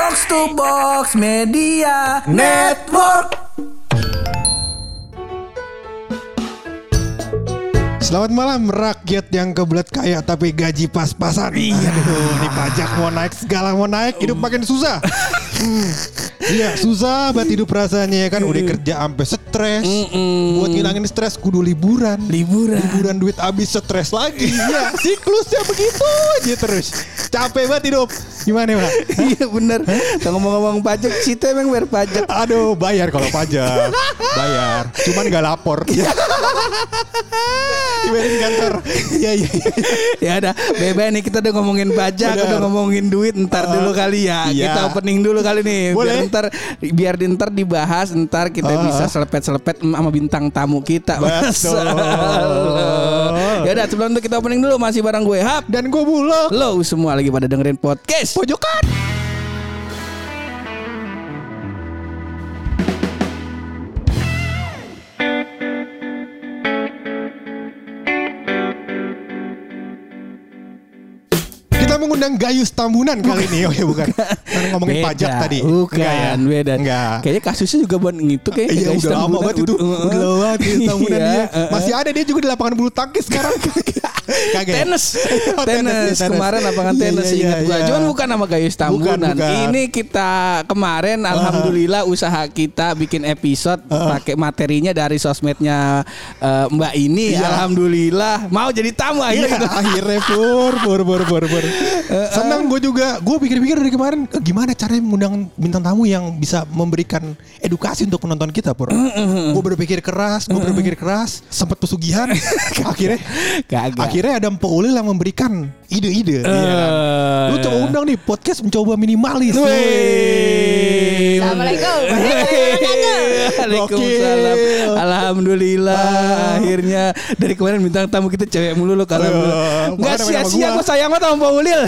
Box to Box Media Network. Selamat malam rakyat yang kebelet kaya tapi gaji pas-pasan. Iya. Aduh, ini pajak mau naik segala mau naik, hidup makin susah. Hmm. Iya susah banget hidup rasanya ya kan udah kerja sampai stres. Buat ngilangin stres kudu liburan. Liburan. Liburan duit habis stres lagi. Iya siklusnya begitu aja terus. Capek banget hidup. Gimana pak? Iya bener. Kalau ngomong-ngomong pajak, kita emang bayar pajak. Aduh bayar kalau pajak Bayar Cuman gak lapor Dibayarin kantor Iya iya iya Ya ada, bebe nih kita udah ngomongin pajak, udah ngomongin duit, ntar dulu kali ya. iya. Kita opening dulu kali nih. Boleh. Biar ntar biar ntar dibahas, ntar kita Ah. bisa selepet-selepet sama bintang tamu kita. Betul. ya udah, sebelum itu kita opening dulu masih bareng gue Hap. Dan gue bulog Lo semua lagi pada dengerin podcast. Pojokan Mengundang Gayus Tambunan kali ini. Oh ya bukan. Kan ngomongin Beda. pajak tadi. Bukan, Enggak ya? beda. Enggak. Kayaknya kasusnya juga buat gitu kayak Iya udah lama banget itu. Udah- lama banget Gayus Tambunan Iya, dia. Masih ada dia juga di lapangan bulu tangkis sekarang Kagak ya? Tenis, Oh, tenis. tenis, kemarin lapangan Iya, tenis iya, ingat iya, gua. Cuman bukan nama Gayus Tambunan. Bukan, bukan. Ini kita kemarin alhamdulillah usaha kita bikin episode pakai materinya dari sosmednya eh, Mbak ini. Iya. Alhamdulillah mau jadi tamu Iya akhirnya. gitu. akhirnya pur pur pur pur pur. Senang gue juga. Gue pikir-pikir dari kemarin eh, gimana caranya mengundang bintang tamu yang bisa memberikan edukasi untuk penonton kita pur. Gue berpikir keras, gue berpikir keras, sempat pesugihan. akhirnya Kagak. akhirnya ada Mpok Ulil yang memberikan ide-ide. Iya kan? Lu coba undang nih podcast mencoba minimalis. Wih. Assalamualaikum. Waalaikumsalam. Alhamdulillah. Akhirnya dari kemarin bintang tamu kita cewek mulu loh kalau Eh, nggak makanya sia-sia gue gua. sayang banget sama Pak Ulil.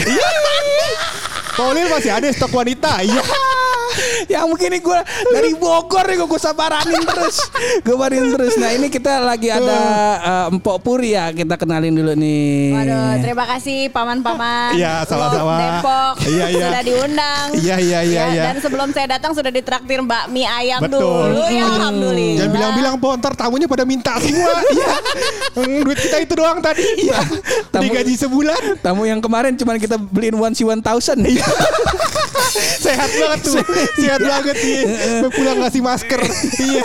Pak Ulil masih ada stok wanita. Iya. yang mungkin ini gue dari Bogor nih gue sabaranin terus gue barin terus nah ini kita lagi ada eh, Empok Puri ya kita kenalin dulu nih Waduh, terima kasih paman-paman. Iya, sama-sama. Depok. Iya, iya. Sudah diundang. Iya, iya, iya, Ya. Dan sebelum saya datang sudah ditraktir Mbak mie ayam Betul. dulu ya, alhamdulillah. Jangan bilang-bilang po ntar tamunya pada minta semua. Iya. Hmm, Duit kita itu doang tadi. Iya. Tamu- Digaji sebulan. tamu yang kemarin cuman kita beliin one si one thousand Iya. Sehat banget tuh. Sehat banget iya. Sampai pulang ngasih masker. Iya.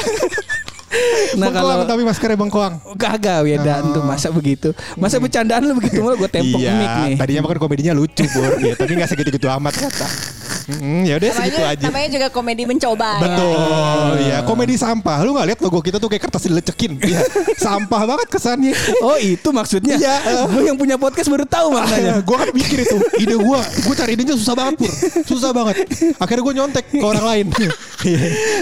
nah bengkoang kalau tapi maskernya bengkoang. kagak beda tuh masa begitu masa bercandaan lu begitu mulu gue tempok iya. mic nih Tadinya makan komedinya lucu, Bur. Ya, tapi gak segitu-gitu amat kata. Hmm, ya udah segitu namanya, aja. namanya juga komedi mencoba Betul, ya. ya. Komedi sampah. Lu gak lihat logo kita tuh kayak kertas dilecekin. Iya. Sampah banget kesannya. oh itu maksudnya Iya. gue yang punya podcast baru tahu maknanya gue kan mikir itu ide gue gue cari idenya susah banget pur susah banget akhirnya gue nyontek ke orang lain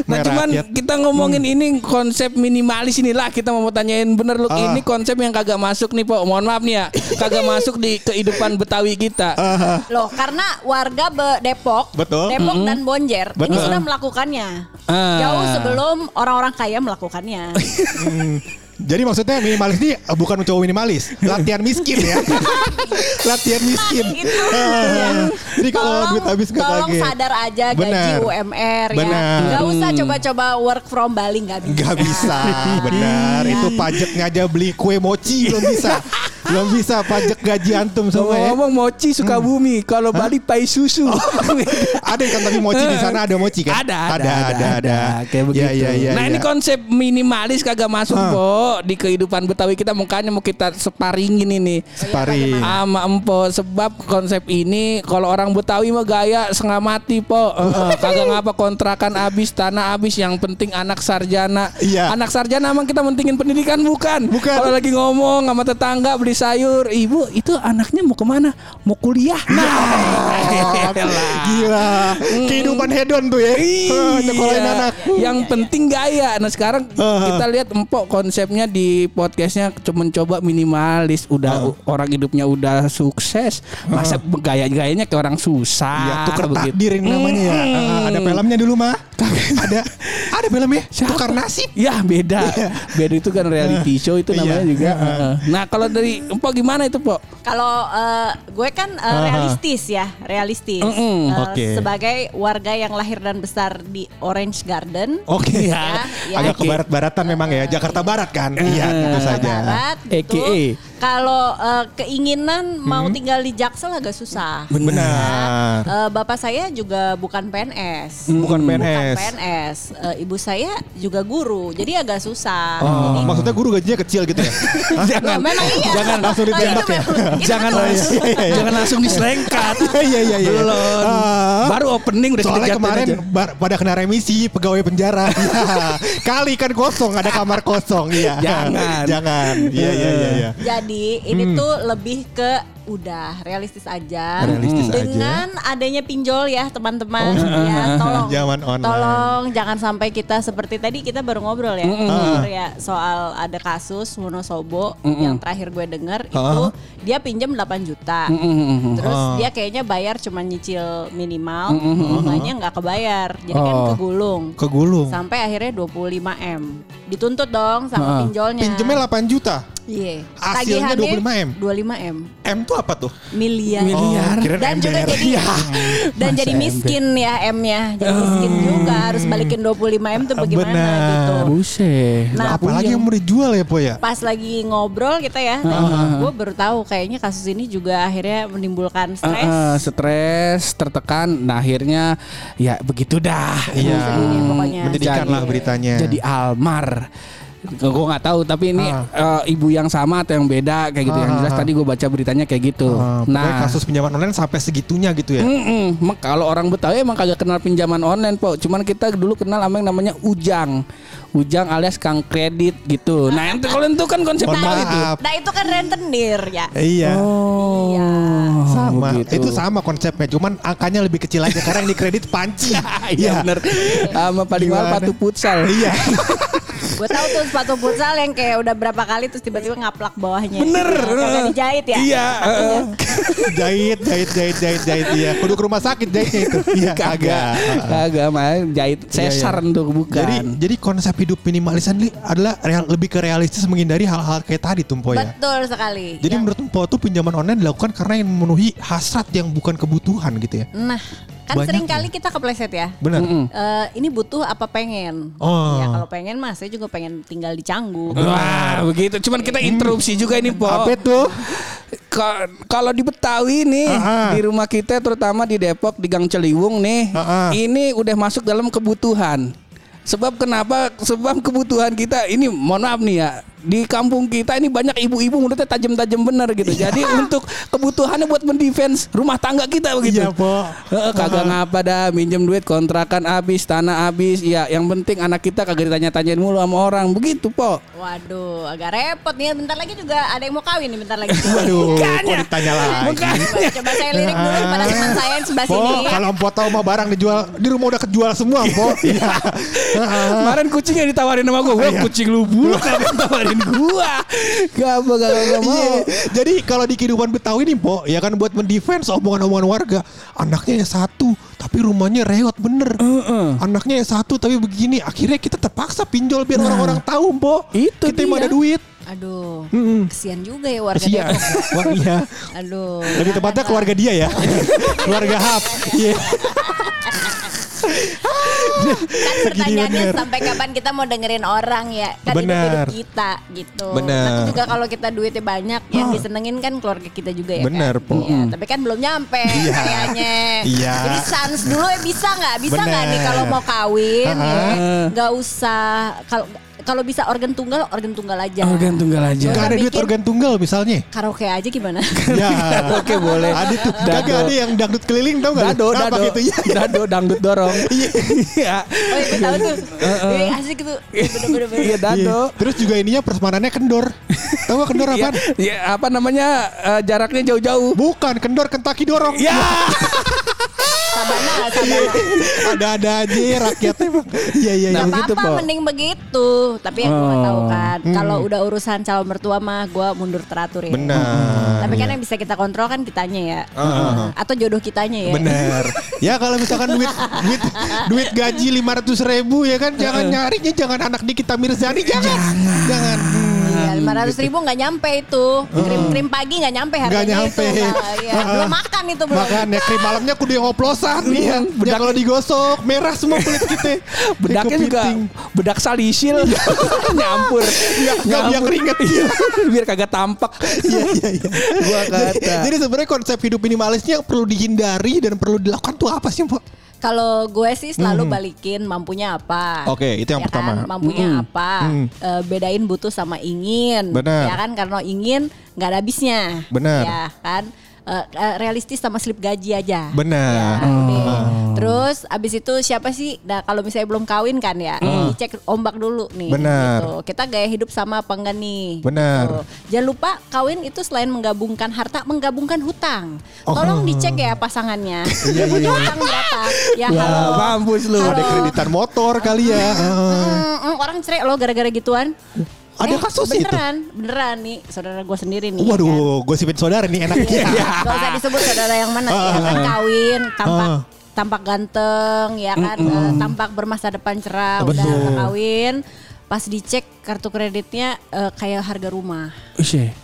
Nah Merah cuman rakyat. kita ngomongin ini konsep minimalis inilah kita mau tanyain bener lu Ah. ini konsep yang kagak masuk nih Pok. Mohon maaf nih ya. Kagak masuk di kehidupan Betawi kita. Ah. Loh, karena warga Be- Depok, Betul. Depok dan Bonjer ini Betul. sudah melakukannya. Ah. Jauh sebelum orang-orang kaya melakukannya. Hmm. Jadi maksudnya minimalis ini eh, bukan mencoba minimalis, latihan miskin ya. latihan miskin. Itu. Ah. Jadi kalau Tolong- duit habis nggak Tolong kaget. sadar aja gaji Benar. UMR ya. Benar. Gak usah coba-coba work from Bali nggak bisa. Gak bisa, benar. Itu pajak aja beli kue mochi belum bisa, belum bisa pajak gaji antum semua ya. Ngomong mochi suka bumi, kalau Bali pai susu. ada kan tapi mochi di sana ada mochi kan? ada, ada, ada, ada. Kayak begitu. Ya, ya, ya, nah ya. ini konsep minimalis kagak masuk Ah. po di kehidupan Betawi kita makanya mau kita separingin ini. Sparring. sama empo sebab konsep ini kalau orang Betawi mah gaya setengah mati po kagak ngapa kontrakan habis tanah habis yang penting anak sarjana Iya. anak sarjana emang kita mentingin pendidikan bukan Bukan. kalau lagi ngomong sama tetangga beli sayur ibu itu anaknya mau ke mana mau kuliah nah. Gila, kehidupan hedon tuh ya. Ah, Nyekolahin Iya. anak. Yang penting gaya. Nah sekarang kita lihat empok konsepnya di podcastnya cuma mencoba minimalis. Udah orang hidupnya udah sukses. Masa gaya-gayanya kayak orang susah. Ya, begitu. takdir ini namanya ya. Ah, ada filmnya dulu mah. ada Ada filmnya? Tukar nasib. Ya beda, beda itu kan reality show itu namanya Iya. juga. Nah kalau dari Empok gimana itu Pok? Kalau eh, gue kan eh, realistis ya, realistis. Mm-mm. Eh, Oke. Sebagai warga yang lahir dan besar di Orange Garden. Oke. Ya, ya. Agak ke barat-baratan memang ya. Jakarta Barat kan? Iya, tentu Jakarta saja. Barat gitu. AKA. Kalau eh, keinginan Hmm. mau tinggal di Jaksel agak susah. Benar. Eh, bapak saya juga bukan PNS. Bukan Bukan PNS. PNS. Eh, ibu saya juga guru. Jadi agak susah. Oh, Jadi, maksudnya guru gajinya kecil gitu ya? jangan, Oh, memang iya. jangan langsung Oh, itu ditembak ya? jangan langsung, jangan langsung diselengkat. Iya iya iya. Belum. Ah. Baru opening udah Soalnya kemarin aja. pada kena remisi pegawai penjara. Ya. Kali kan kosong ada kamar kosong. Iya. Jangan. Jangan. Iya iya iya. iya. Jadi ini tuh lebih ke udah realistis aja. Realistis aja. Dengan adanya pinjol ya teman-teman ya tolong. Zaman online. Tolong jangan sampai kita seperti tadi kita baru ngobrol ya. Ngobrol ya soal ada kasus Wonosobo yang terakhir gue denger itu dia pinjam 8 juta. Terus dia kayaknya bayar cuma nyicil minimal, bunganya nggak kebayar. Jadi kan Oh. kegulung. Kegulung. Sampai akhirnya 25 M. Dituntut dong sama pinjolnya. Pinjemnya 8 juta. Iya. Hasilnya Tagihannya 25 M. 25 M. M tuh apa tuh? Miliar. Miliar. Oh, kirain Dan juga jadi dan Masa jadi ember. miskin ya M-nya. Jadi miskin juga harus balikin 25 M tuh bagaimana Benar. gitu. Buset. Nah, Apalagi yang mau dijual ya po ya? Pas lagi ngobrol kita ya, gue baru tahu kayaknya kasus ini juga akhirnya menimbulkan stres. Heeh, stres, tertekan, nah akhirnya ya begitu dah. Iya. Deh pokoknya. Menyedihkan Jadi- lah beritanya. Jadi Almar. Gue nggak tahu tapi ini Ah. eh, ibu yang sama atau yang beda kayak gitu. Yang Ah, jelas tadi gue baca beritanya kayak gitu. Ah, pokoknya nah, kasus pinjaman online sampai segitunya gitu ya. Mm-mm. Mak- kalau orang Betawi emang kagak kenal pinjaman online, po. Cuman kita dulu kenal sama yang namanya ujang, ujang alias kang kredit gitu. Nah, itu kalau itu kan konsep Betawi tuh. maaf. Nah itu kan rentenir ya. Iya. Oh, Iya. Sama, begitu. itu sama konsepnya, cuman angkanya lebih kecil aja karena yang dikredit panci. Iya bener Sama paling mahal patu futsal Iya. Gue tahu tuh sepatu futsal yang kayak udah berapa kali terus tiba-tiba ngaplak bawahnya. Bener Kagak dijahit ya. Iya heeh. jahit, jahit, jahit, jahit, jahit. Iya. Kudu ke rumah sakit jahitnya itu. Iya, Kagak Kagak mah jahit sesar iya. tuh bukan Jadi, jadi konsep hidup minimalisan li adalah real- lebih ke realistis menghindari hal-hal kayak tadi Tumpo ya. Betul sekali. Jadi Yang- menurut Tumpo tuh pinjaman online dilakukan karena yang memenuhi hasrat yang bukan kebutuhan gitu ya. Nah, kan Banyak sering kali kita kepleset ya. Benar. Eh, ini butuh apa pengen? Oh. Ya kalau pengen mah saya juga pengen tinggal di Canggu. Wah begitu Cuman kita interupsi juga ini po Apa tuh? Ka- Kalau di Betawi nih Ah, ah. Di rumah kita terutama di Depok Di Gang Celiwung nih Ah, ah. Ini udah masuk dalam kebutuhan Sebab kenapa? Sebab kebutuhan kita ini mohon maaf nih ya di kampung kita ini banyak ibu-ibu mulutnya tajam-tajam bener gitu. Iya. Jadi untuk kebutuhannya buat mendefense rumah tangga kita begitu. Iya, Po. Heeh, kagak ngapa dah minjem duit kontrakan habis, tanah habis. Ya, yang penting anak kita kagak ditanya-tanyain mulu sama orang. Begitu, Po. Waduh, agak repot nih. Bentar lagi juga ada yang mau kawin nih bentar lagi. Waduh, kok ditanya lagi. Coba, coba saya lirik dulu pada teman saya yang sebelah Po, sini. kalau Empo tahu mah barang dijual di rumah udah kejual semua, Po. Iya. Kemarin kucingnya ditawarin sama gua, gua Iya. kucing lu bulu kagak tawarin gua. Gak apa gak, gak mau. Iya. Jadi kalau di kehidupan Betawi nih, Po, ya kan buat mendefense omongan-omongan warga. Anaknya yang satu, tapi rumahnya reot bener. Anaknya yang satu, tapi begini. Akhirnya kita terpaksa pinjol biar orang-orang tahu, Po. Itu kita dia. ada duit. Aduh, Mm-mm. kesian juga ya warga Kasihan. Depok. Wah iya. Aduh. Lebih tepatnya keluarga dia ya. keluarga Hap. Iya. kan pertanyaannya bener. sampai kapan kita mau dengerin orang ya kan hidup Benar. hidup kita gitu Benar. Nanti juga kalau kita duitnya banyak yang disenengin kan keluarga kita juga ya Benar, kan? Po. Iya, tapi kan belum nyampe Iya. kayaknya Iya. jadi sans dulu ya bisa nggak bisa nggak nih kalau mau kawin ya Ah. nggak usah kalau kalau bisa organ tunggal organ tunggal aja Organ tunggal aja. Gak ada duit organ tunggal misalnya. karaoke aja gimana Ya. Oke, boleh. Ada tuh. Dado. Kagak ada yang dangdut keliling tau gak? Dado, Apa dado, gitu ya? dado, dangdut dorong. Iya, oh iya gue tahu tuh Ini asik tuh bener-bener iya dado. Iya. Terus juga ininya persmanannya kendor. Tahu gak kendor Iya, apaan? iya, apa namanya eh, jaraknya jauh-jauh. Bukan, kendor Kentucky dorong. Ya, sabana sabana Ada-ada aja rakyatnya bang. Iya iya iya. Nah, begitu, apa-apa mending begitu tuh, tapi ya gue tahu Oh. kan. Kalau udah urusan calon mertua mah gue mundur teratur ya. Benar. Tapi kan Iya. yang bisa kita kontrol kan kitanya ya. Ah. Atau jodoh kitanya ya. Bener. Ya kalau misalkan duit duit duit gaji 500 ribu ya kan jangan nyarinya jangan anak Nikita Mirzani jangan. Jangan. Iya, lima ratus ribu nggak nyampe itu. Krim krim pagi nggak nyampe harganya Nggak nyampe. itu. Nggak, iya. belum makan itu belum. Makanya krim malamnya kudu yang oplosan nih. Iya, Ya bedak- kalau digosok merah semua kulit kita. Bedaknya juga bedak salisil nyampur. Nggak- biar keringet. Iya, biar kagak tampak. Iya iya iya. Gua kata. Jadi sebenarnya konsep hidup minimalisnya yang perlu dihindari dan perlu dilakukan tuh apa sih, Pak? Kalau gue sih selalu balikin mampunya apa. Hmm. Oke, itu yang Ya pertama. Kan? Mampunya apa? Hmm. Eh, bedain butuh sama ingin. Benar. Ya kan karena ingin nggak ada habisnya. Benar. Ya kan. Eh, eh, realistis sama slip gaji aja. Benar. Ya, udah. Terus abis itu siapa sih? Nah kalau misalnya belum kawin kan ya, dicek ombak dulu nih. Benar. Gitu. Kita gaya hidup sama apa enggak nih? Benar. Gitu. Jangan lupa kawin itu selain menggabungkan harta, menggabungkan hutang. Oh. Tolong dicek ya pasangannya. Dia punya hutang berapa? Ya Wah, halo. mampus lu. Halo. Ada kreditan motor kali ya. Mm, mm, orang cerai lo gara-gara gituan. Ada Eh, kasus itu? beneran, beneran nih saudara gue sendiri nih. ya kan? Waduh, gosipin saudara nih enak. Gak usah disebut saudara yang mana ya kan kawin tampak Ah. tampak ganteng ya kan eh, tampak bermasa depan cerah Betul. udah kawin pas dicek kartu kreditnya eh, kayak harga rumah Isye.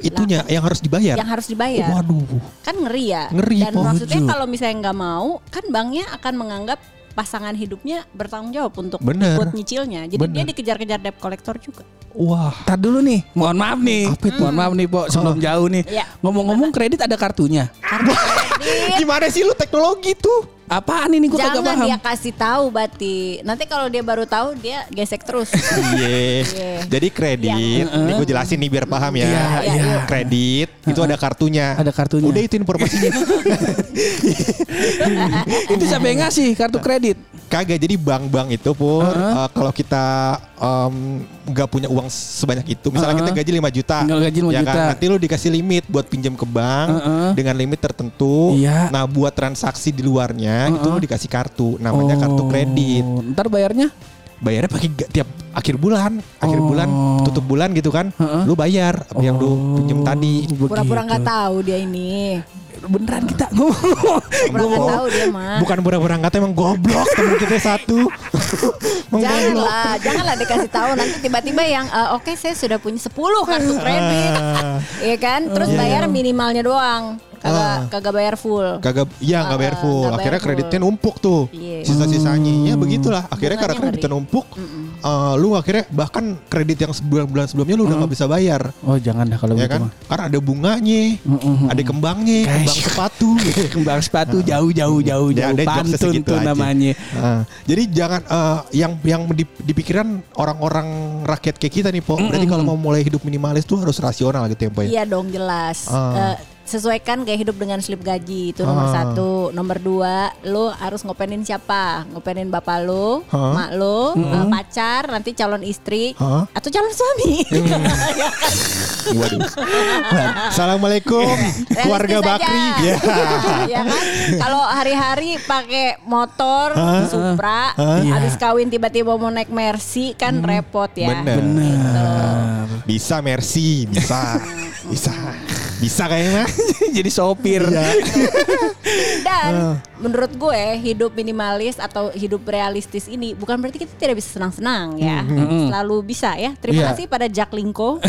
Itunya yang harus dibayar. yang harus dibayar Waduh. kan ngeri ya Ngeri, dan maksudnya kalau misalnya nggak mau kan banknya akan menganggap pasangan hidupnya bertanggung jawab untuk Bener. ikut nyicilnya jadi Bener. dia dikejar-kejar debt collector juga Wah. Tar dulu nih, mohon maaf nih. Mohon maaf nih, Pok, sebelum jauh nih. Iya. Ngomong-ngomong kredit ada kartunya. kartu kredit Gimana sih lu teknologi tuh? Apaan ini gue kagak Jangan paham. dia kasih tahu Bati. Nanti kalau dia baru tahu dia gesek terus. Iya. Iya. Jadi kredit, ini gue jelasin nih biar paham ya. Iya, iya. Kredit itu ada kartunya. Ada kartunya. Udah itu informasinya. Itu siapa yang ngasih kartu kredit? Kagak jadi bank-bank itu pun Heeh. eh, kalau kita em, nggak punya uang sebanyak itu, misalnya Heeh. kita gaji 5 juta, Nggak gaji 5 ya juta. kan, nanti lu dikasih limit buat pinjam ke bank Heeh. dengan limit tertentu. Iya. Nah buat transaksi di luarnya itu lu dikasih kartu, namanya kartu Oh, kredit. Ntar bayarnya? Bayarnya pakai tiap akhir bulan, akhir Oh. bulan tutup bulan gitu kan, Heeh. lu bayar apa yang lu pinjam tadi. Pura-pura nggak Begitu. tahu dia ini. Beneran kita ngomong. Nggak tahu dia mah. Bukan pura-pura nggak tahu, emang goblok temen kita satu. Janganlah, janganlah dikasih tahu nanti tiba-tiba yang eh, oke saya sudah punya 10 kartu kredit. Iya kan? Terus Iya, bayar minimalnya doang. Kagak Ah. kagak bayar full. Kagak, iya nggak bayar Ah, full. bayar Akhirnya full. kreditnya numpuk tuh. Iya. Sisa-sisanya ya begitulah. Akhirnya karena kreditnya numpuk, eh, lu akhirnya bahkan kredit yang sebulan-bulan sebelumnya lu udah nggak bisa bayar. Oh jangan dah kalau Ya gitu kan? mah. Karena ada bunganya, ada kembangnya, kembang sepatu. Kembang sepatu jauh jauh jauh Ya, pantun tuh aja. namanya. Nah, jadi jangan eh, yang yang di, dipikiran orang-orang rakyat kayak kita nih, Po. Berarti kalau mau mulai hidup minimalis tuh harus rasional gitu ya, Po. ya? Iya dong jelas. Ah. Eh, sesuaikan gaya hidup dengan slip gaji itu nomor Ah. satu. Nomor dua, lo harus ngopenin siapa? Ngopenin bapak lo, Hah? mak lo, eh, pacar, nanti calon istri, Hah? atau calon suami. Ya kan? Waduh. Assalamualaikum keluarga Bakri. Ya. ya kan? Kalau hari-hari pakai motor Hah? Supra, Hah? habis kawin tiba-tiba mau naik Mercy kan repot ya. Bener. Gitu. Bisa Mercy, bisa. bisa. Bisa kayaknya. Jadi sopir. Iya. Dan Ah. menurut gue hidup minimalis atau hidup realistis ini bukan berarti kita tidak bisa senang-senang ya. Selalu bisa ya. Terima Iya. kasih pada Jack Linko.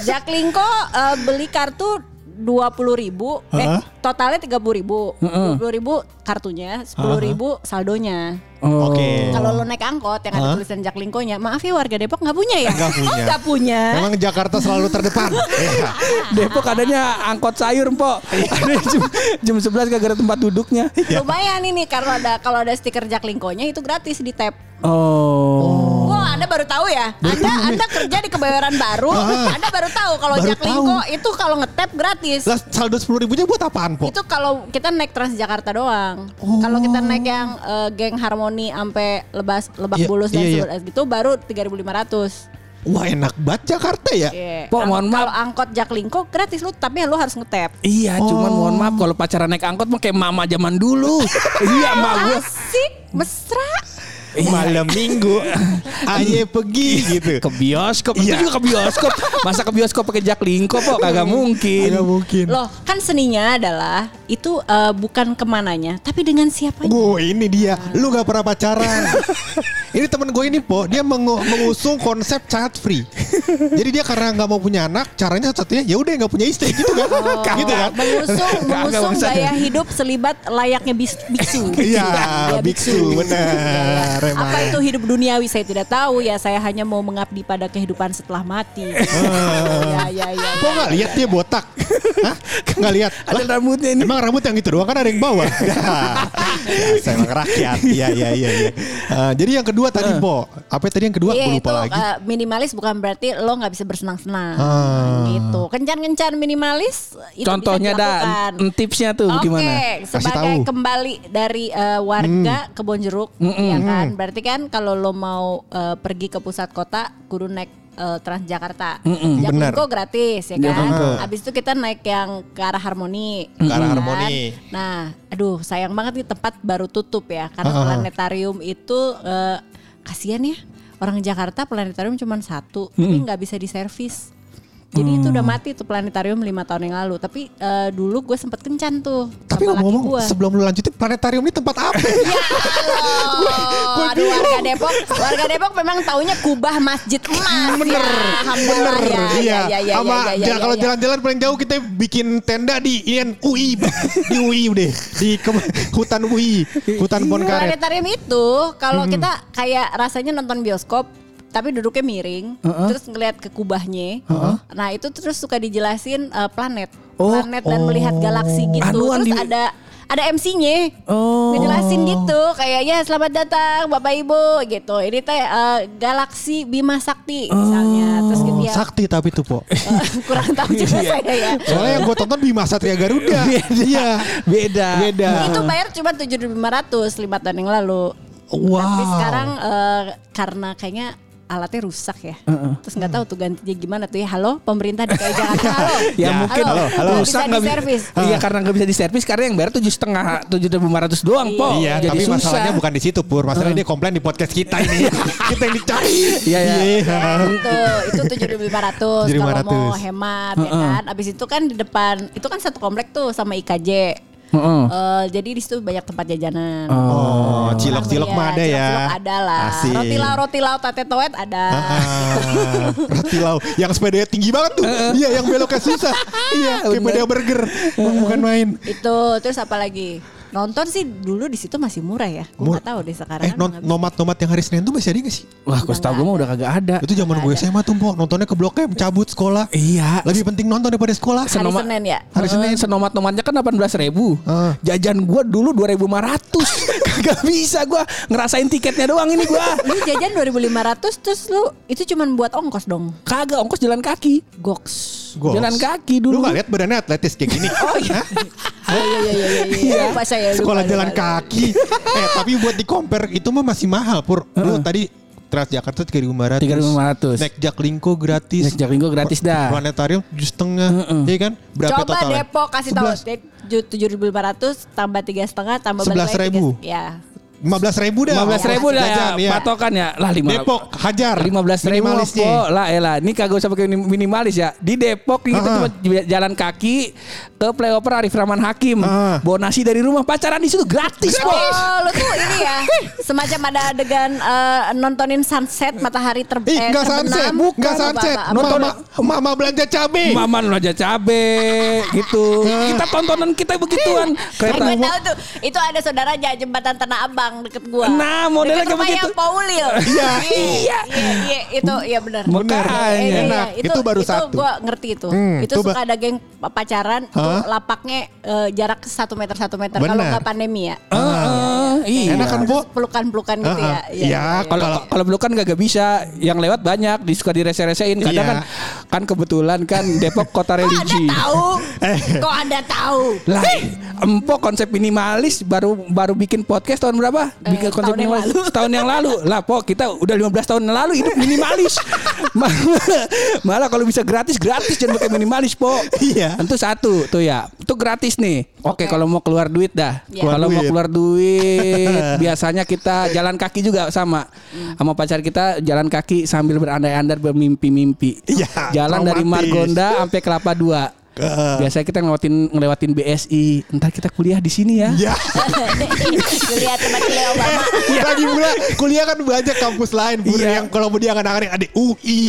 Jack Linko eh, beli kartu dua puluh ribu, eh Hah? Totalnya tiga puluh ribu, dua puluh ribu kartunya, sepuluh ribu saldonya. Oh. Oke. Kalau lo naik angkot yang ada Hah? tulisan Jack Linko-nya, maaf ya warga Depok nggak punya ya? Nggak punya. Oh nggak punya. Memang Jakarta selalu terdepan. Iya. Depok adanya angkot sayur, Pok. Ada jam, jam 11 gak ada tempat duduknya. Lumayan ini kalau ada kalau ada stiker Jack Linko-nya itu gratis di tap. Oh. Wah, Anda baru tahu ya? Anda Anda kerja di Kebayoran Baru, Anda baru tahu kalau Linko itu kalau ngetap gratis. Lah saldo sepuluh ribunya buat apaan, Po? Itu kalau kita naik Transjakarta doang. Kalau kita naik yang eh, geng Harmoni sampai Lebas Lebak Iya, Bulus dan iya, iya. sebagainya gitu baru 3.500. Wah enak banget Jakarta ya. Iya. Pok, mohon maaf. Kalau angkot Jack Linko gratis lu tapi lu harus ngetap. Iya, cuman mohon maaf kalau pacaran naik angkot mah kayak mama zaman dulu. iya, mak gua. Asik, mesra. Malam minggu aye pergi gitu. ke bioskop itu Iya. juga ke bioskop masa ke bioskop pakai jaklingko kok kagak mungkin Agak mungkin. Loh, kan seninya adalah itu eh, bukan ke mananya, tapi dengan siapanya. Oh ini dia, lu gak pernah pacaran. ini temen gue ini po, dia mengu- mengusung konsep child free. Jadi dia karena nggak mau punya anak, caranya satunya ya udah nggak punya istri gitu kan, gitu kan. Mengusung, Kagak mengusung gaya hidup selibat layaknya bis, biksu. Iya, Ya, biksu, benar. Apa itu hidup duniawi saya tidak tahu ya. Saya hanya mau mengabdi pada kehidupan setelah mati. ya, ya, ya. Kok nggak lihat dia botak? Hah? Nggak lihat? ada Lah, rambutnya ini Emang rambut yang itu doang kan ada yang bawah. ya, saya emang rakyat. Iya iya iya. iya. Eh, jadi yang kedua tadi po, apa tadi yang kedua? Iya Gue itu lupa lagi. uh, minimalis bukan berarti lo nggak bisa bersenang-senang Ah. gitu. Kencan-kencan minimalis itu contohnya dah tipsnya tuh Oke, gimana sebagai tahu. kembali dari uh, warga Kebon Jeruk, ya kan. Berarti kan kalau lo mau uh, pergi ke pusat kota, kudu naik uh, Transjakarta. benar. Jaklingko gratis ya kan. Jaklingko. Habis itu kita naik yang ke arah Harmoni. Ke arah kan? Harmoni. Nah, aduh sayang banget nih tempat baru tutup ya karena Ah. planetarium itu uh, kasihan ya. Orang Jakarta planetarium cuma satu, tapi nggak bisa diservis. Jadi itu udah mati tuh planetarium lima tahun yang lalu. Tapi eh, dulu gue sempet kencan tuh. Tapi sama laki ngomong gua. sebelum lu lanjutin planetarium ini tempat apa? Ya Allah, aduh warga Depok, warga Depok memang taunya kubah masjid emas. Bener, ya, alhamdulillah, bener, ya, iya. ya, ya, Sama ya, ya, ja- ya, kalau ya. jalan-jalan paling jauh kita bikin tenda di IN UI, di UI deh, di ke- hutan UI, hutan Bon Karet. Planetarium itu kalau kita kayak rasanya nonton bioskop tapi duduknya miring, terus ngelihat ke kubahnya. Nah, itu terus suka dijelasin eh, planet. Oh. Planet dan melihat galaksi gitu. Anuan terus di- ada ada MC-nya. Oh. Ngejelasin gitu kayak ya selamat datang Bapak Ibu gitu. Ini teh eh, galaksi Bima Sakti misalnya. Terus gitu ya. Sakti tapi tuh po. eh, kurang tahu juga Iya. saya ya. Soalnya yang gue tonton Bima Satria Garuda. Iya. beda Beda. Itu bayar cuma 7.500 lima tahun yang lalu. Wow. Tapi sekarang eh, karena kayaknya alatnya rusak ya. Terus nggak tahu tuh gantinya gimana tuh ya. Halo pemerintah DKI Jakarta. Halo. ya, Ya, mungkin halo, halo. rusak Bisa nggak bi- diservis. Iya karena nggak bisa diservis karena yang bayar tujuh setengah tujuh lima ratus doang po. Iya, Jadi tapi susah. masalahnya bukan di situ Pur. Masalahnya dia komplain di podcast kita ini. kita yang dicari. Iya, iya. itu itu tujuh ribu lima ratus kalau 7.500. mau hemat ya kan. Abis itu kan di depan itu kan satu komplek tuh sama IKJ. Heeh. Eh, jadi di situ banyak tempat jajanan. Oh, cilok-cilok Iya, mah ada ya. cilok-cilok ada lah. Asik. Roti lau roti lau tate toet ada. Ah, roti lau yang sepedanya tinggi banget tuh. Iya, yang beloknya susah. Iya, kayak burger. Bukan main. Itu terus apa lagi? Nonton sih dulu di situ masih murah ya. Gue Mur- nggak tahu deh sekarang. Eh, non- bisa. nomat-nomat yang hari Senin tuh masih ada gak sih? Wah, gue setahu gue mah udah kagak ada. Itu zaman gue SMA tuh, Po. Nontonnya ke Blok M, cabut sekolah. Iya. Lebih penting nonton daripada sekolah. Hari Senoma- Senin ya. Hari Senin senomat-nomatnya kan 18 ribu Ah. Jajan gua dulu 2500 Kagak bisa gua Ngerasain tiketnya doang ini gua Lu jajan 2500 terus lu itu cuman buat ongkos dong. Kagak ongkos jalan kaki Goks. Goks. Jalan kaki Lu dulu gak lihat badannya atletis kayak gini? Oh iya. Oh, iya iya iya iya. iya. Lupa saya lupa, Sekolah lupa, jalan lupa. kaki. eh, tapi buat di compare itu mah masih mahal, Pur. Lu tadi Transjakarta 3.500. 3.500. Naik Jaklingko gratis. Naik Jaklingko gratis dah. Planetarium tujuh setengah, iya kan? Berapa Coba totalnya? Depok kasih tahu 11. tujuh ribu lima ratus tambah tiga setengah tambah balik lagi 11.000. Ya. 15 ribu dah. 15 ribu dah ya, iya. patokan ya lah lima Depok, hajar. 15 ribu Minimalisnya. po lah elah ini kagak usah pakai minim- minimalis ya di Depok kita cuma jalan kaki ke playoper Arif Rahman Hakim Ah. bawa nasi dari rumah pacaran di situ gratis po Oh, lu tuh ini ya semacam ada adegan eh, nontonin sunset matahari ter Ih, eh, enggak sunset, bukan Apa, sunset. apa, apa, Nonton apa? mama belanja cabe. Maman aja cabe gitu kita tontonan kita begituan kereta tahu tuh itu ada saudaranya jembatan Tanah Abang deket gua. Nah, modelnya kayak begitu. Paulil. Iya. iya, iya, iya, itu iya benar. Bener. Iya, iya, Enak. iya. Itu baru satu. Gua ngerti itu. Hmm, itu itu suka ada geng pacaran, lapaknya eh, jarak satu meter satu meter kalau Benar. nggak pandemi ya. Ah, iya Enak kan? Terus pelukan-pelukan gitu Ah, ya. ah. Iya, kalau kalau belum kan gak bisa yang lewat banyak di suka direse-resein kadang Iya. kan kan kebetulan kan Depok kota Kok Anda religi tahu? Eh. Kok Anda tahu? lah empok konsep minimalis baru baru bikin podcast tahun berapa bikin Eh, konsep tahun yang minimalis lalu. setahun yang lalu lah pok kita udah 15 tahun yang lalu hidup minimalis malah, malah kalau bisa gratis gratis jangan pakai minimalis pok Iya. tentu satu tuh ya itu gratis nih Oke, kalau mau keluar duit dah. Iya. Kalau mau keluar duit, biasanya kita jalan kaki juga sama. Hmm. Sama pacar kita jalan kaki sambil berandai-andai bermimpi-mimpi. Iya, Jalan dari traumatis. Margonda sampai Kelapa Biasanya kita ngelewatin ngelewatin BSI. Ntar kita kuliah di sini ya. Ya. Lihat tempat Leo Obama. Lagi pula kuliah kan banyak kampus lain Iya. yang kalau mau dia anak-anak ada UI,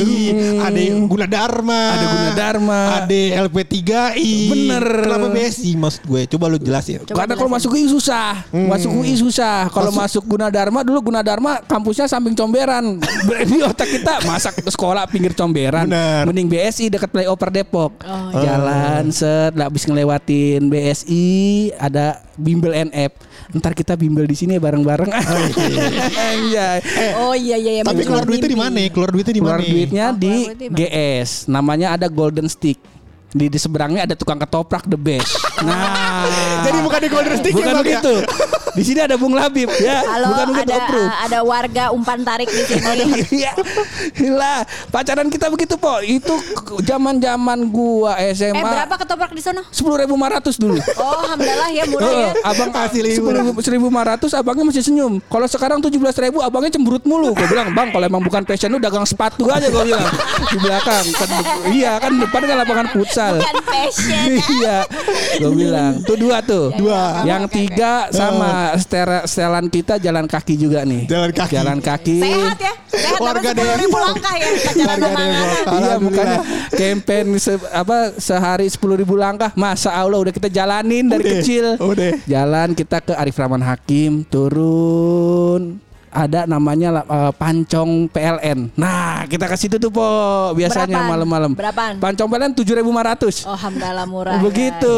ada Gunadarma, Ada Gunadarma. ada LP3I. Bener. Kenapa BSI maksud gue? Coba lu jelasin. Coba Karena kalau masuk UI susah, masuk UI susah. Kalau masuk Gunadarma dulu Gunadarma kampusnya samping Comberan. Berarti otak kita masak ke sekolah pinggir Comberan. Bener. Mending BSI dekat Playover Depok. Oh, Jalan set, lah habis ngelewatin BSI ada bimbel NF. Ntar kita bimbel di sini bareng-bareng. Iya. Oh iya iya iya. Tapi keluar duitnya di mana? Keluar duitnya di mana? Keluar duitnya Oh, di keluar duitnya di? GS. Namanya ada Golden Stick. Di, di seberangnya ada tukang ketoprak the best. Nah, Jadi bukan di Golden Stick ya, bukan ya? begitu. Di sini ada Bung Labib ya, Halo bukan begitu ada approve. ada warga umpan tarik di sini. Iya, Gila, pacaran kita begitu po. Itu zaman zaman gua SMA. eh berapa ketoprak di sana? Sepuluh ribu lima ratus dulu. Oh alhamdulillah ya murah ya. Abang Kasih kasih liburan. seribu lima ratus, abangnya masih senyum. Kalau sekarang tujuh belas ribu, abangnya cemberut mulu. Gue bilang, bang, kalau emang bukan passion lu dagang sepatu aja gue bilang di belakang. Kan, iya kan depan kan lapangan futsal. Bukan passion. iya, gue bilang. Tuh dua tuh. Dua. Yang Oke, oke. tiga sama stera- setelan kita jalan kaki juga nih. Jalan kaki. Jalan kaki. Sehat ya. Sehat Warga dapat sepuluh ribu langkah ya. Warga Depok. Iya makanya campaign se- apa sehari sepuluh ribu langkah masa Allah udah kita jalanin dari Udah, kecil udah. jalan kita ke Arif Rahman Hakim turun ada namanya eh, pancong PLN. Nah, kita ke situ tuh po biasanya Berapaan? malam-malam. Berapaan? Pancong PLN 7.500. Oh alhamdulillah murah. ya. Begitu.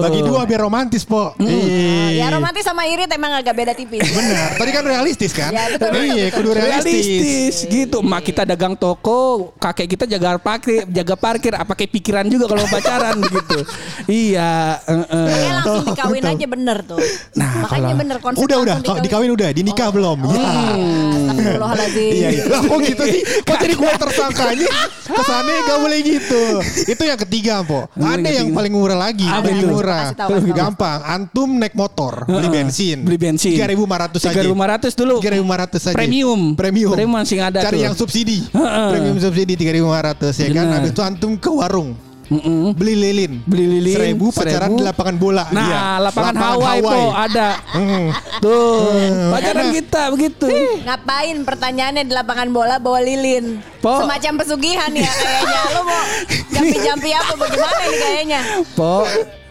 Bagi dua biar romantis, Po. Oh, Iya. ya romantis sama irit emang agak beda tipis. Benar. Tadi kan realistis kan? Ya, betul, Iya, betul. kudu realistis. realistis gitu. Mak kita dagang toko, kakek kita jaga parkir, jaga parkir. Apa kayak pikiran juga kalau pacaran begitu. Iya. eh, eh. Makanya langsung dikawin aja bener tuh. Nah, Makanya kalau- bener konsep Udah, udah. langsung Kalau dikawin udah, dinikah belum? Oh, Ya. Astagfirullahaladzim. Iya, iya. Lah kok gitu sih? Kok jadi gue tersangkanya? Kesannya gak boleh gitu. Itu yang ketiga, Po. Yang Ada yang paling murah lagi. Apa Paling itu? murah. Gampang. Antum naik motor, beli bensin. Beli bensin. 3.500 aja. 3.500 dulu. 3.500 saja. Premium. Premium. Premium masih ada Cari yang subsidi. Premium subsidi 3.500 ya kan. Habis itu antum ke warung. Mm-mm. Beli lilin. Beli lilin, Seribu pacaran seribu. di lapangan bola. Nah, Iya. lapangan, Hawaii, po ada. Hmm. Tuh, pacaran enak. kita begitu. Ngapain pertanyaannya di lapangan bola bawa lilin? Po. Semacam pesugihan ya kayaknya. Lu mau jampi-jampi apa bagaimana nih kayaknya? Po,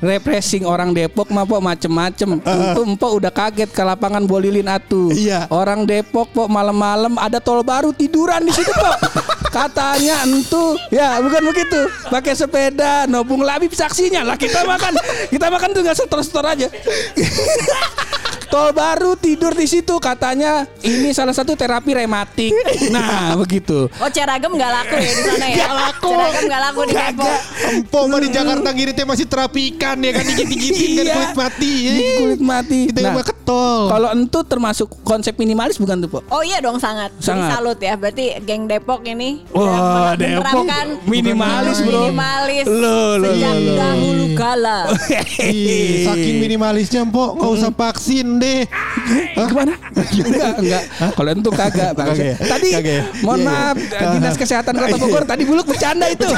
repressing orang Depok mah po macem-macem. Itu empo udah kaget ke lapangan Bolilin Atu. Iya. Orang Depok po malam-malam ada tol baru tiduran di situ po. Katanya entu, ya bukan begitu. Pakai sepeda, nobung labib saksinya lah kita makan. Kita makan tuh nggak setor-setor aja. Tol baru tidur di situ katanya ini salah satu terapi rematik. Nah begitu. Oh ceragam nggak laku ya di sana ya? Nggak laku. Ceragam nggak laku di Depok. Empo mah di Jakarta ngiritnya masih terapi ikan ya kan digigit-gigitin kan Iya. kulit mati. ya. Kulit mati. Kita Nah, ketol. Kalau entu termasuk konsep minimalis bukan tuh, Po? Oh iya dong sangat. Jadi Sangat. salut ya. Berarti geng Depok ini Wah, Depok minimalis, bro. Minimalis Loh, loh, sejak loh. dahulu kala. Ih, saking minimalisnya Empo nggak usah vaksin deh. Hah? Gimana? enggak, enggak. Kalau itu kagak, Bang. Tadi mohon Iya, iya. maaf Dinas Kesehatan Kota Bogor tadi buluk bercanda itu.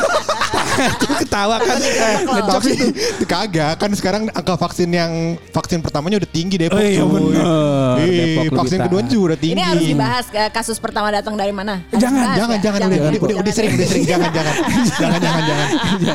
itu ketawa kan. Ngejok Tapi itu. kagak kan sekarang angka vaksin yang vaksin pertamanya udah tinggi Depok. Oh, iya, cuy. bener. Depok vaksin kedua juga udah tinggi. Ini harus dibahas eh, kasus pertama datang dari mana? Harus Jangan, dibahas Jangan, ya? jangan, udah, udah, udah, udah sering, udah sering, jangan, jangan, jangan, jangan, jangan.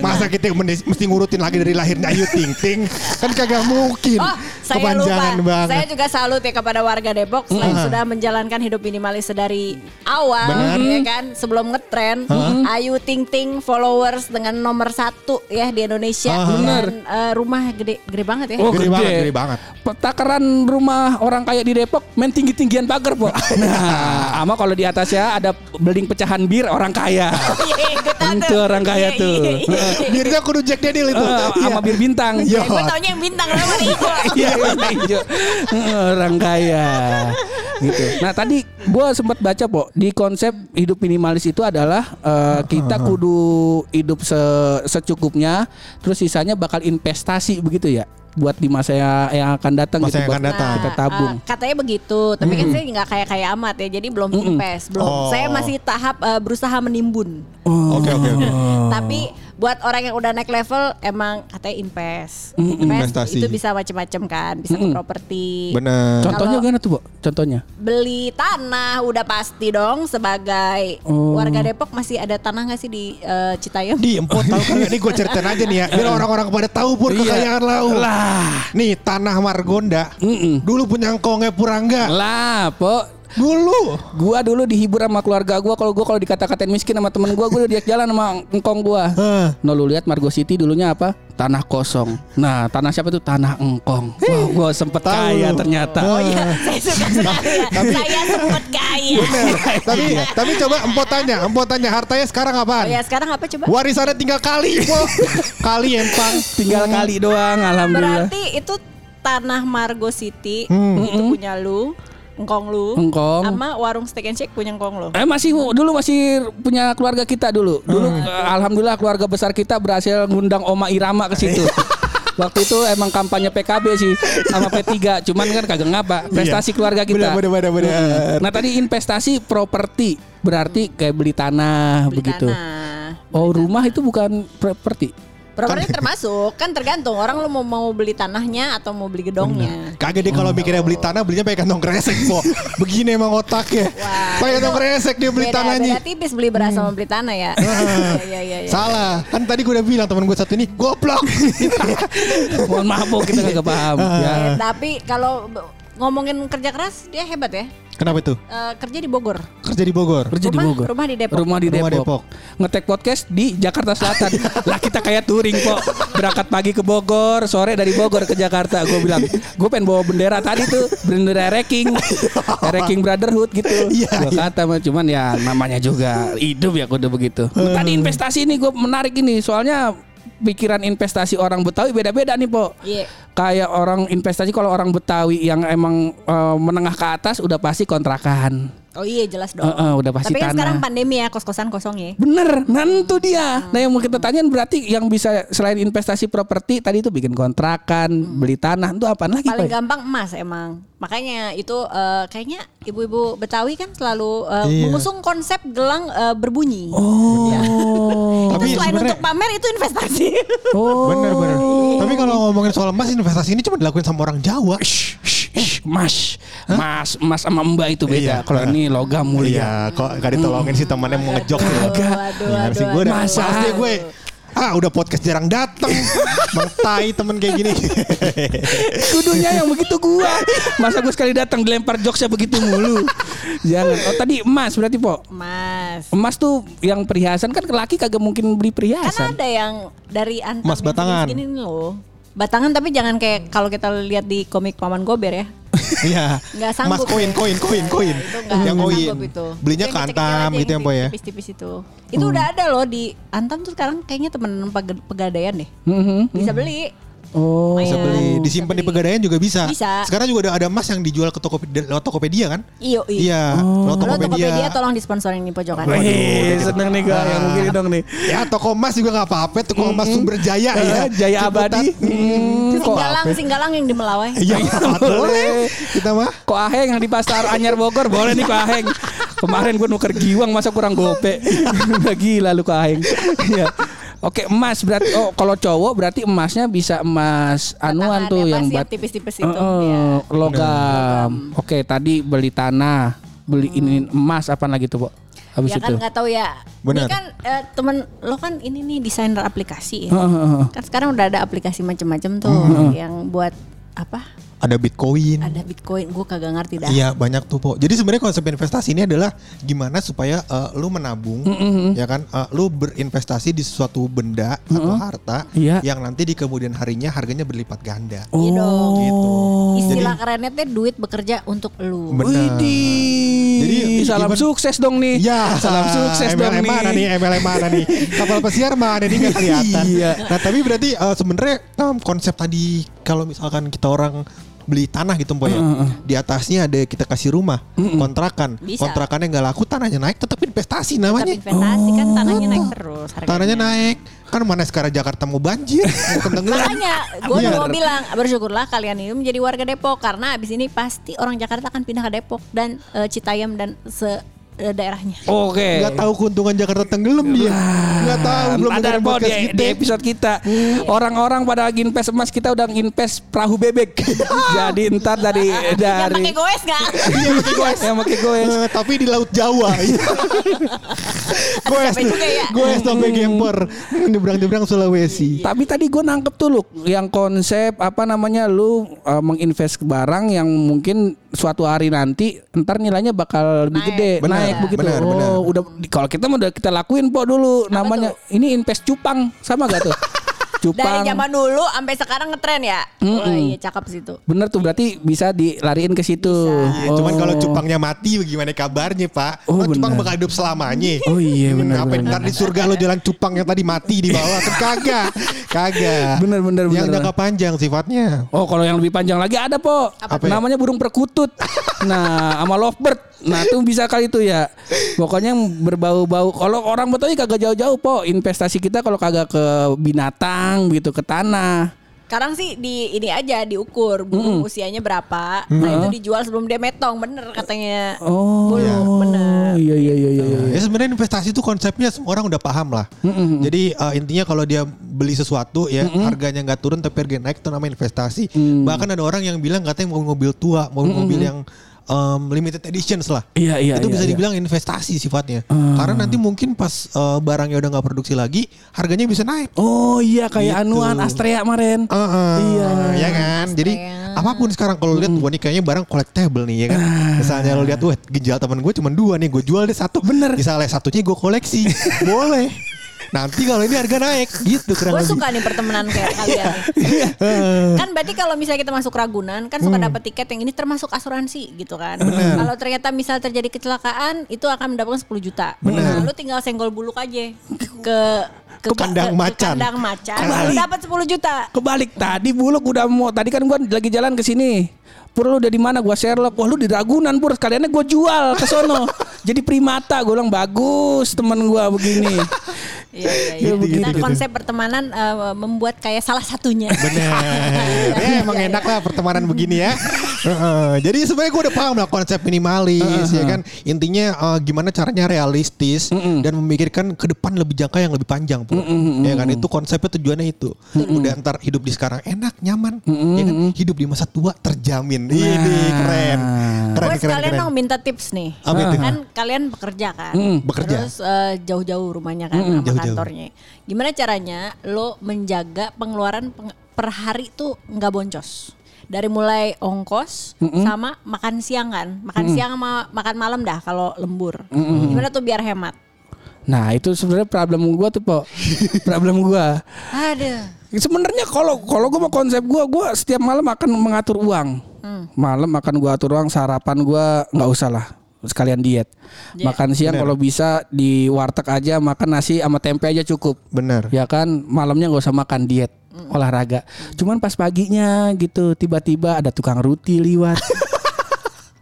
Masa kita mesti ngurutin lagi dari lahirnya Ayu Ting Ting, kan kagak mungkin. Oh, saya Kepanjangan lupa. banget. Saya juga salut ya kepada warga Depok selain sudah menjalankan hidup minimalis dari awal, ya kan, sebelum ngetren. Ayu Ting Ting followers dengan nomor satu ya di Indonesia. Ah. Dan, Benar. eh, rumah gede, gede banget ya. Oh, Gede gede. banget, gede banget. Takaran rumah orang kaya di Depok main tinggi-tinggian pagar, Po. Nah, ama kalau di atasnya ada building pecahan bir orang kaya. Iya, ikutan Itu orang kaya Iya, tuh. iya, iya. Birnya kudu Jack Daniel itu. Eh, sama bir bintang. Iya. Ya, gue taunya yang bintang nama nih. Iya hijau orang kaya gitu. Nah tadi gue sempat baca po di konsep hidup minimalis itu adalah eh, kita kudu hidup se- secukupnya, terus sisanya bakal investasi begitu ya. buat di masa ya- yang akan datang Masa gitu yang buat akan datang. kita tabung. eh, katanya begitu, tapi kan saya nggak kayak kayak amat ya, jadi belum invest, belum. Oh. Saya masih tahap eh, berusaha menimbun. Oke oke oke. Tapi buat orang yang udah naik level, emang katanya invest. Invest Investasi. itu bisa macam-macam kan, bisa ke properti. Bener. Contohnya gimana tuh, Bo? Contohnya? Beli tanah udah pasti dong sebagai Oh. warga Depok masih ada tanah nggak sih di eh, Citayam? Di empot tahu kan ini gue ceritain aja nih ya biar orang-orang pada tahu pur Iya. kekayaan lau. Lah. Nih tanah Margonda. Mm-mm. Dulu punya engkongnya Purangga. Lah, Po. Dulu. Gua dulu dihibur sama keluarga gua kalau gua kalau dikata-katain miskin sama temen gua gua udah diajak jalan sama engkong gua. Hah. No lu lihat Margo City dulunya apa? Tanah kosong. Nah, tanah siapa tuh? Tanah engkong. Wah, gua sempet Tahu kaya lu. ternyata. Oh iya, saya suka saya. saya sempat kaya. Bener. tapi tapi coba empot tanya, empot tanya hartanya sekarang Oh apaan? ya sekarang apa coba? Warisannya tinggal kali, po. kali empang. Tinggal kali doang, alhamdulillah. Berarti itu tanah Margo City Hmm. itu punya lu, engkong lu, Engkong. sama warung steak and shake punya engkong lu. Eh masih dulu masih punya keluarga kita dulu. Dulu eh, alhamdulillah keluarga besar kita berhasil ngundang Oma Irama ke situ. Waktu itu emang kampanye PKB sih sama P3, cuman kan kagak ngapa. Prestasi keluarga kita. Bener, bener, bener, bener. Nah tadi investasi properti berarti kayak beli tanah Beli begitu. tanah. Oh rumah itu bukan properti. Properti termasuk kan tergantung orang lu mau mau beli tanahnya atau mau beli gedongnya. Kagak deh kalau mikirnya beli tanah belinya pakai kantong kresek, po. Begini emang otaknya. Wah, Pakai kantong kresek dia beli beda, tanahnya. Beda tipis beli beras sama beli tanah ya. Iya iya iya. iya. Salah. Kan tadi gue udah bilang teman gue satu ini goblok. Mohon maaf Bu, kita kagak paham. ya. Eh, tapi kalau ngomongin kerja keras dia hebat ya. Kenapa itu? Eh, kerja di Bogor. Kerja di Bogor. Kerja di Rumah- Bogor. rumah di Depok. Rumah di Rumah Depok. Depok. Ngetek podcast di Jakarta Selatan. lah kita kayak touring kok. Berangkat pagi ke Bogor, sore dari Bogor ke Jakarta. Gue bilang, gue pengen bawa bendera tadi tuh, bendera Reking, Reking Brotherhood gitu. Iya, gue iya. kata mah cuman ya namanya juga hidup ya kudu begitu. Tadi investasi ini gue menarik ini, soalnya pikiran investasi orang Betawi beda-beda nih, Po. Iya. Kayak orang investasi kalau orang Betawi yang emang eh, menengah ke atas udah pasti kontrakan. Oh iya jelas dong. Eh, eh, udah pasti Tapi kan tanah. sekarang pandemi ya kos-kosan kosong ya. Bener, itu dia. Nah yang mau kita tanyain berarti yang bisa selain investasi properti tadi itu bikin kontrakan, beli tanah, itu apaan lagi? Paling Pak? gampang emas emang. Makanya itu eh, kayaknya ibu-ibu Betawi kan selalu eh, Iya. mengusung konsep gelang eh, berbunyi. Oh, Tapi Itu selain sebenarnya- untuk pamer itu investasi. oh, Bener bener. Tapi kalau ngomongin soal emas investasi ini cuma dilakuin sama orang Jawa. Shh, shh, shh, mas, mas, mas sama mbak itu beda. Iya. Kalau ini logam mulia. Iya, kok gak ditolongin sih temannya mau ngejok gitu. Aduh, Gimana sih gue masa deh gue. Ah udah podcast jarang dateng Bang Tai temen kayak gini Kudunya yang begitu gua. Masa gua sekali datang dilempar jokesnya begitu mulu. Jangan. Oh tadi emas berarti po. Emas. Emas tuh yang perhiasan kan laki kagak mungkin beli Kan perhiasan. ada yang dari antam Emas batangan. nih loh. Batangan tapi jangan kayak kalau kita lihat di komik Paman Gober ya. Iya Nggak sanggup. Mas koin koin koin koin nggak Yang koin itu. Belinya ke Antam gitu ya yang Boy ya Tipis-tipis itu. Itu udah ada loh di Antam tuh sekarang kayaknya temen peg- pegadaian deh. Mhm. Bisa beli. Oh. Bisa beli Disimpan di beli. pegadaian juga bisa Bisa. Sekarang juga ada, ada emas yang dijual ke Tokopedia, lewat Tokopedia kan Iyo, iyo. Iya lewat Halo Tokopedia Tokopedia tolong disponsorin di pojokan. Wih, seneng nih gua yang begini dong nih. Ya toko emas juga gak apa-apa Toko emas Sumber Jaya ya Eh, Jaya Ciputat. Abadi. Hmm, kok Singgalang, singgalang yang di Melawai. Iya boleh Kita mah Kok Aheng yang di pasar Anyar Bogor boleh nih Kok Aheng. Kemarin gue nuker giwang masa kurang gope. Udah gila lu Kok Aheng. Iya. Oke emas berarti oh kalau cowok berarti emasnya bisa emas anuan tuh yang bat tipis-tipis itu. eh, ya. logam. Oke tadi beli tanah, beli ini emas apa lagi tuh, Bo? Habis Ya itu. kan nggak tahu ya. Benar. Ini kan eh, temen lo kan ini nih desainer aplikasi ya. Heeh, heeh, heeh. Kan sekarang udah ada aplikasi macam-macam tuh yang buat apa? Ada Bitcoin Ada Bitcoin, gue kagak ngerti dah. Iya banyak tuh po. Jadi sebenarnya konsep investasi ini adalah gimana supaya eh, lu menabung, ya kan, Eh, lu berinvestasi di suatu benda atau harta Iya. yang nanti di kemudian harinya harganya berlipat ganda. Iya dong. Gitu. Istilah kerennya tuh duit bekerja untuk lu. Widih. Jadi, salam gimana- sukses dong nih. Ya, salam sukses dong MLM nih. mana nih? MLM mana nih? Kapal pesiar mana nih nggak kelihatan. Iya. Nah, tapi berarti eh, sebenarnya em, konsep tadi kalau misalkan kita orang beli tanah gitu Mpo, ya. Di atasnya ada kita kasih rumah, kontrakan. Bisa. Kontrakannya nggak laku, tanahnya naik tetap investasi namanya. investasi kan tanahnya naik terus. harganya. Tanahnya naik. Kan mana sekarang Jakarta mau banjir, mau. Makanya gue Iya. mau bilang bersyukurlah kalian ini menjadi warga Depok karena abis ini pasti orang Jakarta akan pindah ke Depok dan eh, Citayam dan se daerahnya. Oke. Nggak tahu keuntungan Jakarta tenggelam dia. Nggak tahu belum ada podcast di, kita. di episode kita. Orang-orang pada lagi invest emas kita udah invest perahu bebek. Jadi ntar dari Yang dari pakai goes nggak? Iya pakai goes. yang pakai goes. Eh, tapi di Laut Jawa. goes capek juga ya. Goes sampai gemper. Nyebrang-nyebrang Sulawesi. Tapi tadi gue nangkep tuh lu yang konsep apa namanya lu uh, menginvest ke barang yang mungkin suatu hari nanti ntar nilainya bakal lebih Naik. gede Benar, naik begitu. benar, oh, benar. udah kalau kita udah kita lakuin po dulu namanya ini invest cupang sama gak tuh? Dari cupang. zaman dulu sampai sekarang ngetren ya. Oh iya cakep situ. Bener tuh berarti bisa dilariin ke situ. Iya, Cuman Oh. kalau cupangnya mati bagaimana kabarnya Pak? Oh, Oh, cupang bakal hidup selamanya. Oh iya, benar, Apa benar. ntar di surga lo jalan cupang yang tadi mati di bawah kan kagak. Kagak. Bener, bener, Yang bener. jangka panjang sifatnya. Oh kalau yang lebih panjang lagi ada po Apa ya? Namanya burung perkutut Nah sama lovebird Nah itu bisa kali itu ya Pokoknya yang berbau-bau Kalau orang Betawi kagak jauh-jauh po Investasi kita kalau kagak ke binatang gitu Ke tanah Sekarang sih di ini aja diukur burung usianya berapa. Nah itu dijual sebelum dia metong bener katanya. Oh Bulu, bener. Iya iya iya iya Ya sebenarnya investasi itu konsepnya semua orang udah paham lah. Jadi uh, intinya kalau dia beli sesuatu ya harganya nggak turun tapi harga naik itu namanya investasi. Mm. Bahkan ada orang yang bilang katanya mau mobil tua, mau mobil yang um, limited editions lah. Iya, iya, Itu iya, bisa iya. dibilang investasi sifatnya. Karena nanti mungkin pas uh, barangnya udah nggak produksi lagi, harganya bisa naik. Oh iya kayak Gitu. anuan Astrea kemarin Heeh. Iya. ya kan. Jadi apa pun sekarang kalau lihat wah ini kayaknya barang collectible nih ya kan. Misalnya lo lihat wah ginjal teman gue cuma dua nih, gue jual deh satu. Bener. Misalnya satunya gue koleksi, boleh. Nanti kalau ini harga naik gitu kurang Gue suka nih pertemanan kayak kalian nih. kan berarti kalau misalnya kita masuk Ragunan kan suka dapat tiket yang ini termasuk asuransi gitu kan. Kalau ternyata misal terjadi kecelakaan itu akan mendapatkan 10 juta. Nah, lu tinggal senggol buluk aja ke Ke kandang macan. kandang macan. Kembali. Lu dapat 10 juta. Kebalik tadi buluk udah mau Tadi kan gua lagi jalan ke sini Pur lu udah di mana gua Sherlock Wah lu di Ragunan Pur sekaliannya gua jual ke sono Jadi primata gue bilang bagus temen gua begini Iya, iya, Ya, iya. Nah, gitu. konsep pertemanan eh, membuat kayak salah satunya. Bener. ya emang enak lah pertemanan begini ya. Heeh. Jadi sebenarnya gue udah paham lah konsep minimalis ya kan. Intinya eh, gimana caranya realistis dan memikirkan ke depan lebih jangka yang lebih panjang pun. Ya kan itu konsepnya tujuannya itu. Udah ntar hidup di sekarang enak, nyaman. Ya kan hidup di masa tua terjamin. Ini keren. Keren Gue keren sekalian keren. mau minta tips nih. Apa itu? Kan kalian bekerja kan. bekerja. Terus eh, jauh-jauh rumahnya kan sama jauh-jauh. kantornya. Gimana caranya lo menjaga pengeluaran peng- per hari tuh nggak boncos? Dari mulai ongkos sama makan siang kan. Makan siang sama makan malam dah kalau lembur. Gimana tuh biar hemat? Nah itu sebenarnya problem gua tuh po Problem gua Ada. Sebenarnya kalau kalau gue mau konsep gue, gue setiap malam akan mengatur uang. Malam akan gue atur uang, sarapan gue nggak usah lah sekalian diet. Makan siang kalau bisa di warteg aja makan nasi sama tempe aja cukup. Bener. Ya kan malamnya nggak usah makan diet olahraga. Cuman pas paginya gitu tiba-tiba ada tukang roti liwat.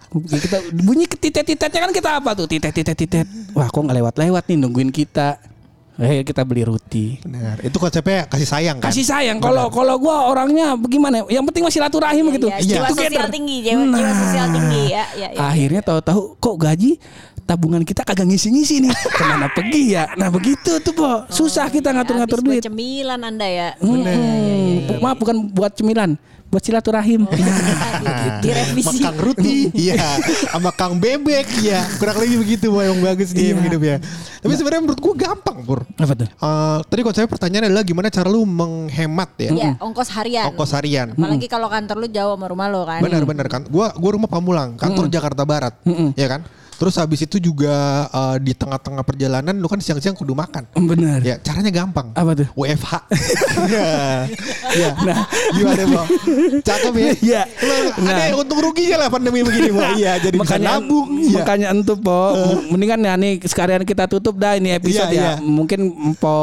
kita bunyi titet-titetnya kan kita apa tuh titet-titet-titet. Wah kok nggak lewat-lewat nih nungguin kita. Eh kita beli roti. Bener. Itu konsepnya kasih sayang kan. Kasih sayang. Kalau kalau gua orangnya bagaimana? Yang penting masih silaturahim gitu. Ya, jiwa Together. sosial tinggi, jiwa, jiwa sosial tinggi ya, ya, ya. Akhirnya tahu-tahu kok gaji tabungan kita kagak ngisi-ngisi nih. Ke mana pergi ya? Nah begitu tuh po. Susah kita ngatur-ngatur duit. cemilan anda ya. Hmm. Maaf bukan buat cemilan, buat silaturahim. Oh, Nah, Direvisi. Sama Kang Ruti, iya, sama Kang Bebek, iya, kurang lebih begitu, boy, yang bagus nih Iya. hidup ya. Tapi sebenarnya menurut gua gampang, pur. Apa tuh? Eh, tadi konsepnya pertanyaan adalah gimana cara lu menghemat ya, Ya, ongkos harian. ongkos harian. Apalagi kalau kantor lu jauh sama rumah lo kan. Benar-benar kan, gua gua rumah Pamulang, kantor Jakarta Barat, ya kan. Terus habis itu juga eh, di tengah-tengah perjalanan lu kan siang-siang kudu makan. Bener. Ya, caranya gampang. Apa tuh? WFH. ya. ya. Nah, gimana, Bo? Cakep ya? Iya. Lu ada untung ruginya lah pandemi begini, Bo. Iya, jadi bisa makanya nabung. Iya. makanya entu po mendingan ya nih sekalian kita tutup dah ini episode Iya, ya iya. mungkin po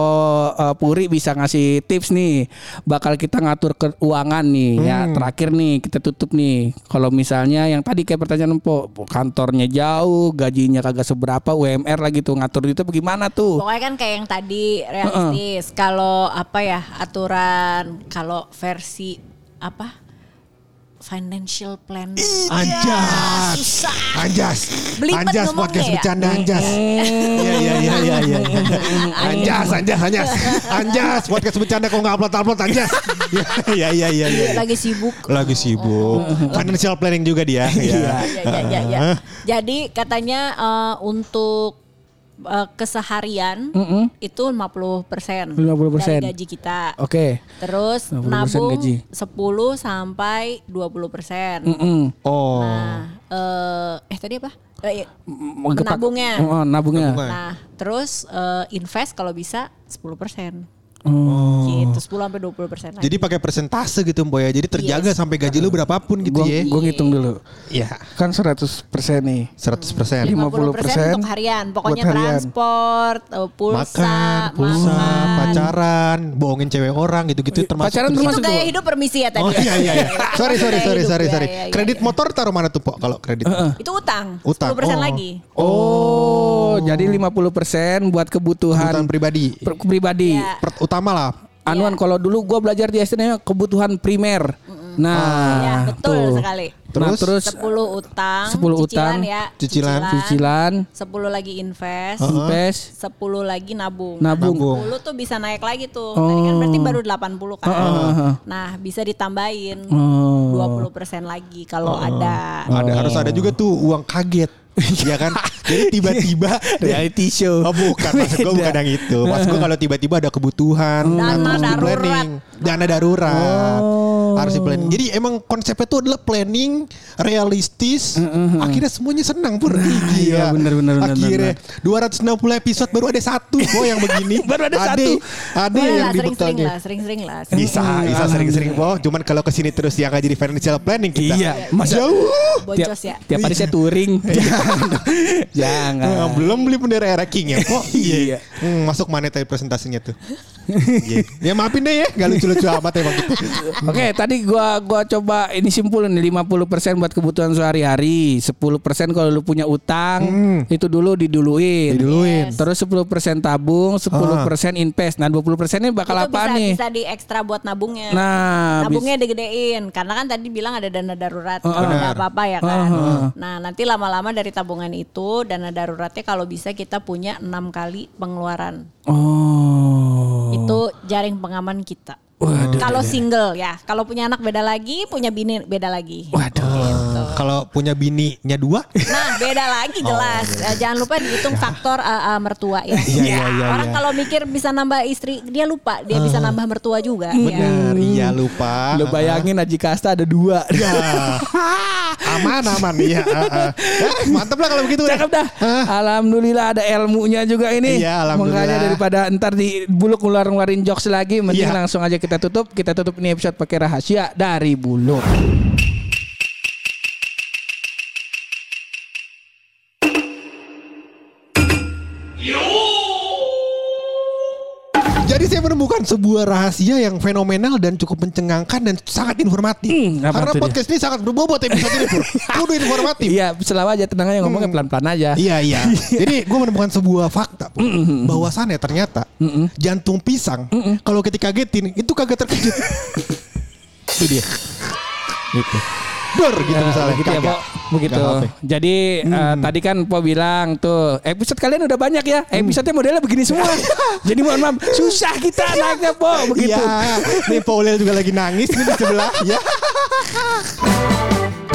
uh, Puri bisa ngasih tips nih bakal kita ngatur keuangan nih ya Hmm. terakhir nih kita tutup nih kalau misalnya yang tadi kayak pertanyaan po kantornya jauh gajinya kagak seberapa, UMR lagi tuh ngatur itu bagaimana tuh? Pokoknya kan kayak yang tadi realistis. Kalau apa ya aturan kalau versi apa financial plan Anjas. susah. Anjas. Belibet Anjas podcast ya? bercanda Anjas. Iya iya iya iya iya. Anjas Anjas Anjas. Anjas podcast bercanda kok nggak upload-upload Anjas. Iya iya iya iya. Lagi sibuk. Lagi sibuk. Financial planning juga dia. Iya. Ya, ya, ya, ya. Jadi katanya eh, untuk eh, keseharian itu 50 persen 50%. dari gaji kita. Oke. Terus 50% nabung gaji. 10 sampai 20 persen. Mm-mm. Oh. Nah, eh, eh tadi apa? Eh, iya. Nabungnya. Oh, nabungnya. Nah, terus eh, invest kalau bisa 10 persen. Oh. Gitu, 10 sampai 20 persen lagi. Jadi pakai persentase gitu Mbak ya. Jadi terjaga Yes. sampai gaji lu berapapun gitu Gua, ya. gua ngitung dulu. Iya. Kan 100% nih. 100 persen. 50% untuk harian. Pokoknya buat harian. transport, eh, pulsa, Makan, pulsa, makan. pacaran, bohongin cewek orang gitu-gitu termasuk. Pacaran terus- Itu termasuk gaya hidup permisi ya tadi. Oh iya iya iya. Sorry sorry sorry sorry ya, sorry. ya, ya, Kredit ya. motor taruh mana tuh Pok kalau kredit? Itu utang. Utang. 10% Oh. lagi. Oh, jadi 50% buat kebutuhan, Kebutuhan pribadi. per- pribadi. Iya. Per- utama lah. Anuan kalau dulu gua belajar di SD namanya kebutuhan primer. Nah, Iya, betul tuh. sekali. Nah, Terus? terus 10 utang, 10 cicilan utang, ya, cicilan, cicilan, 10 lagi invest, invest, 10 lagi nabung. Nabung. Nabung. 10 tuh bisa naik lagi tuh. Tadi kan berarti baru 80 kan. Nah, bisa ditambahin Oh. 20% lagi kalau ada. Ada harus ada juga tuh uang kaget. Iya kan? Jadi tiba-tiba reality show. Oh bukan, maksud gue bukan yang itu. Maksud gue kalau tiba-tiba ada kebutuhan, nah, Dana di darurat. planning, dana darurat, Oh. harus di planning. Jadi emang konsepnya itu adalah planning, realistis. Akhirnya semuanya senang pur. Iya, bener, bener, bener, Akhirnya 260 episode baru ada satu kok yang begini. Baru ada satu. Ada yang di sering-sering lah, sering-sering lah. Bisa, bisa sering-sering boh. Cuman kalau ke sini terus yang nggak jadi financial planning kita. Iya, masa Jauh. tiap, Boncos ya. tiap hari saya touring. Jangan. Nah, belum beli bendera era King ya kok Iya. Hmm, masuk mana tadi presentasinya tuh Iya. ya maafin deh ya gak lucu-lucu amat emang gitu Oke, tadi gua gua coba ini simpulin 50% buat kebutuhan sehari-hari, 10% kalau lu punya utang, itu dulu diduluin. Diduluin. Terus 10% tabung, 10% invest. Nah, 20% ini bakal itu apa bisa, nih? bisa di ekstra buat nabungnya. Nah, nabungnya digedein karena kan tadi bilang ada dana darurat kalau Benar. nggak apa-apa ya kan. Nah nanti lama-lama dari tabungan itu dana daruratnya kalau bisa kita punya enam kali pengeluaran. Oh. Itu jaring pengaman kita. Waduh. Kalau single ya, kalau punya anak beda lagi, punya bini beda lagi. Waduh. Gitu. kalau punya bininya dua Nah beda lagi jelas. Eh, jangan lupa dihitung faktor eh, eh, mertua ya. Iya, iya, iya, Orang iya. kalau mikir bisa nambah istri, dia lupa dia bisa nambah mertua juga. ya. benar iya lupa Lu bayangin Aji Kasta ada dua. Ya. aman aman iya ah. Ya, mantap lah kalau begitu Cakep dah. Alhamdulillah ada ilmunya juga ini. Iya, alhamdulillah. Makanya daripada ntar di buluk ngeluarin ngeluarin jokes lagi, mending Iya. langsung aja kita tutup. Kita tutup ini episode pakai rahasia dari buluk. Menemukan sebuah rahasia yang fenomenal dan cukup mencengangkan dan sangat informatif. Hmm, Karena tuh dia? podcast ini sangat berbobot episode ini pur. Kudu informatif. Iya, selalu aja tenang aja ngomongnya pelan-pelan aja. Iya iya. Jadi gue menemukan sebuah fakta Pur. bahwasannya ternyata jantung pisang kalau ketika kagetin itu kagak terkejut. itu dia. Gitu. Dor gitu Ya, misalnya. begitu ya. Po. Begitu. Jadi eh, tadi kan Po bilang tuh episode kalian udah banyak ya. Episode modelnya begini semua. Jadi mohon maaf susah kita naiknya Po begitu. Iya. Nih Paulel juga lagi nangis nih di sebelah. Ya.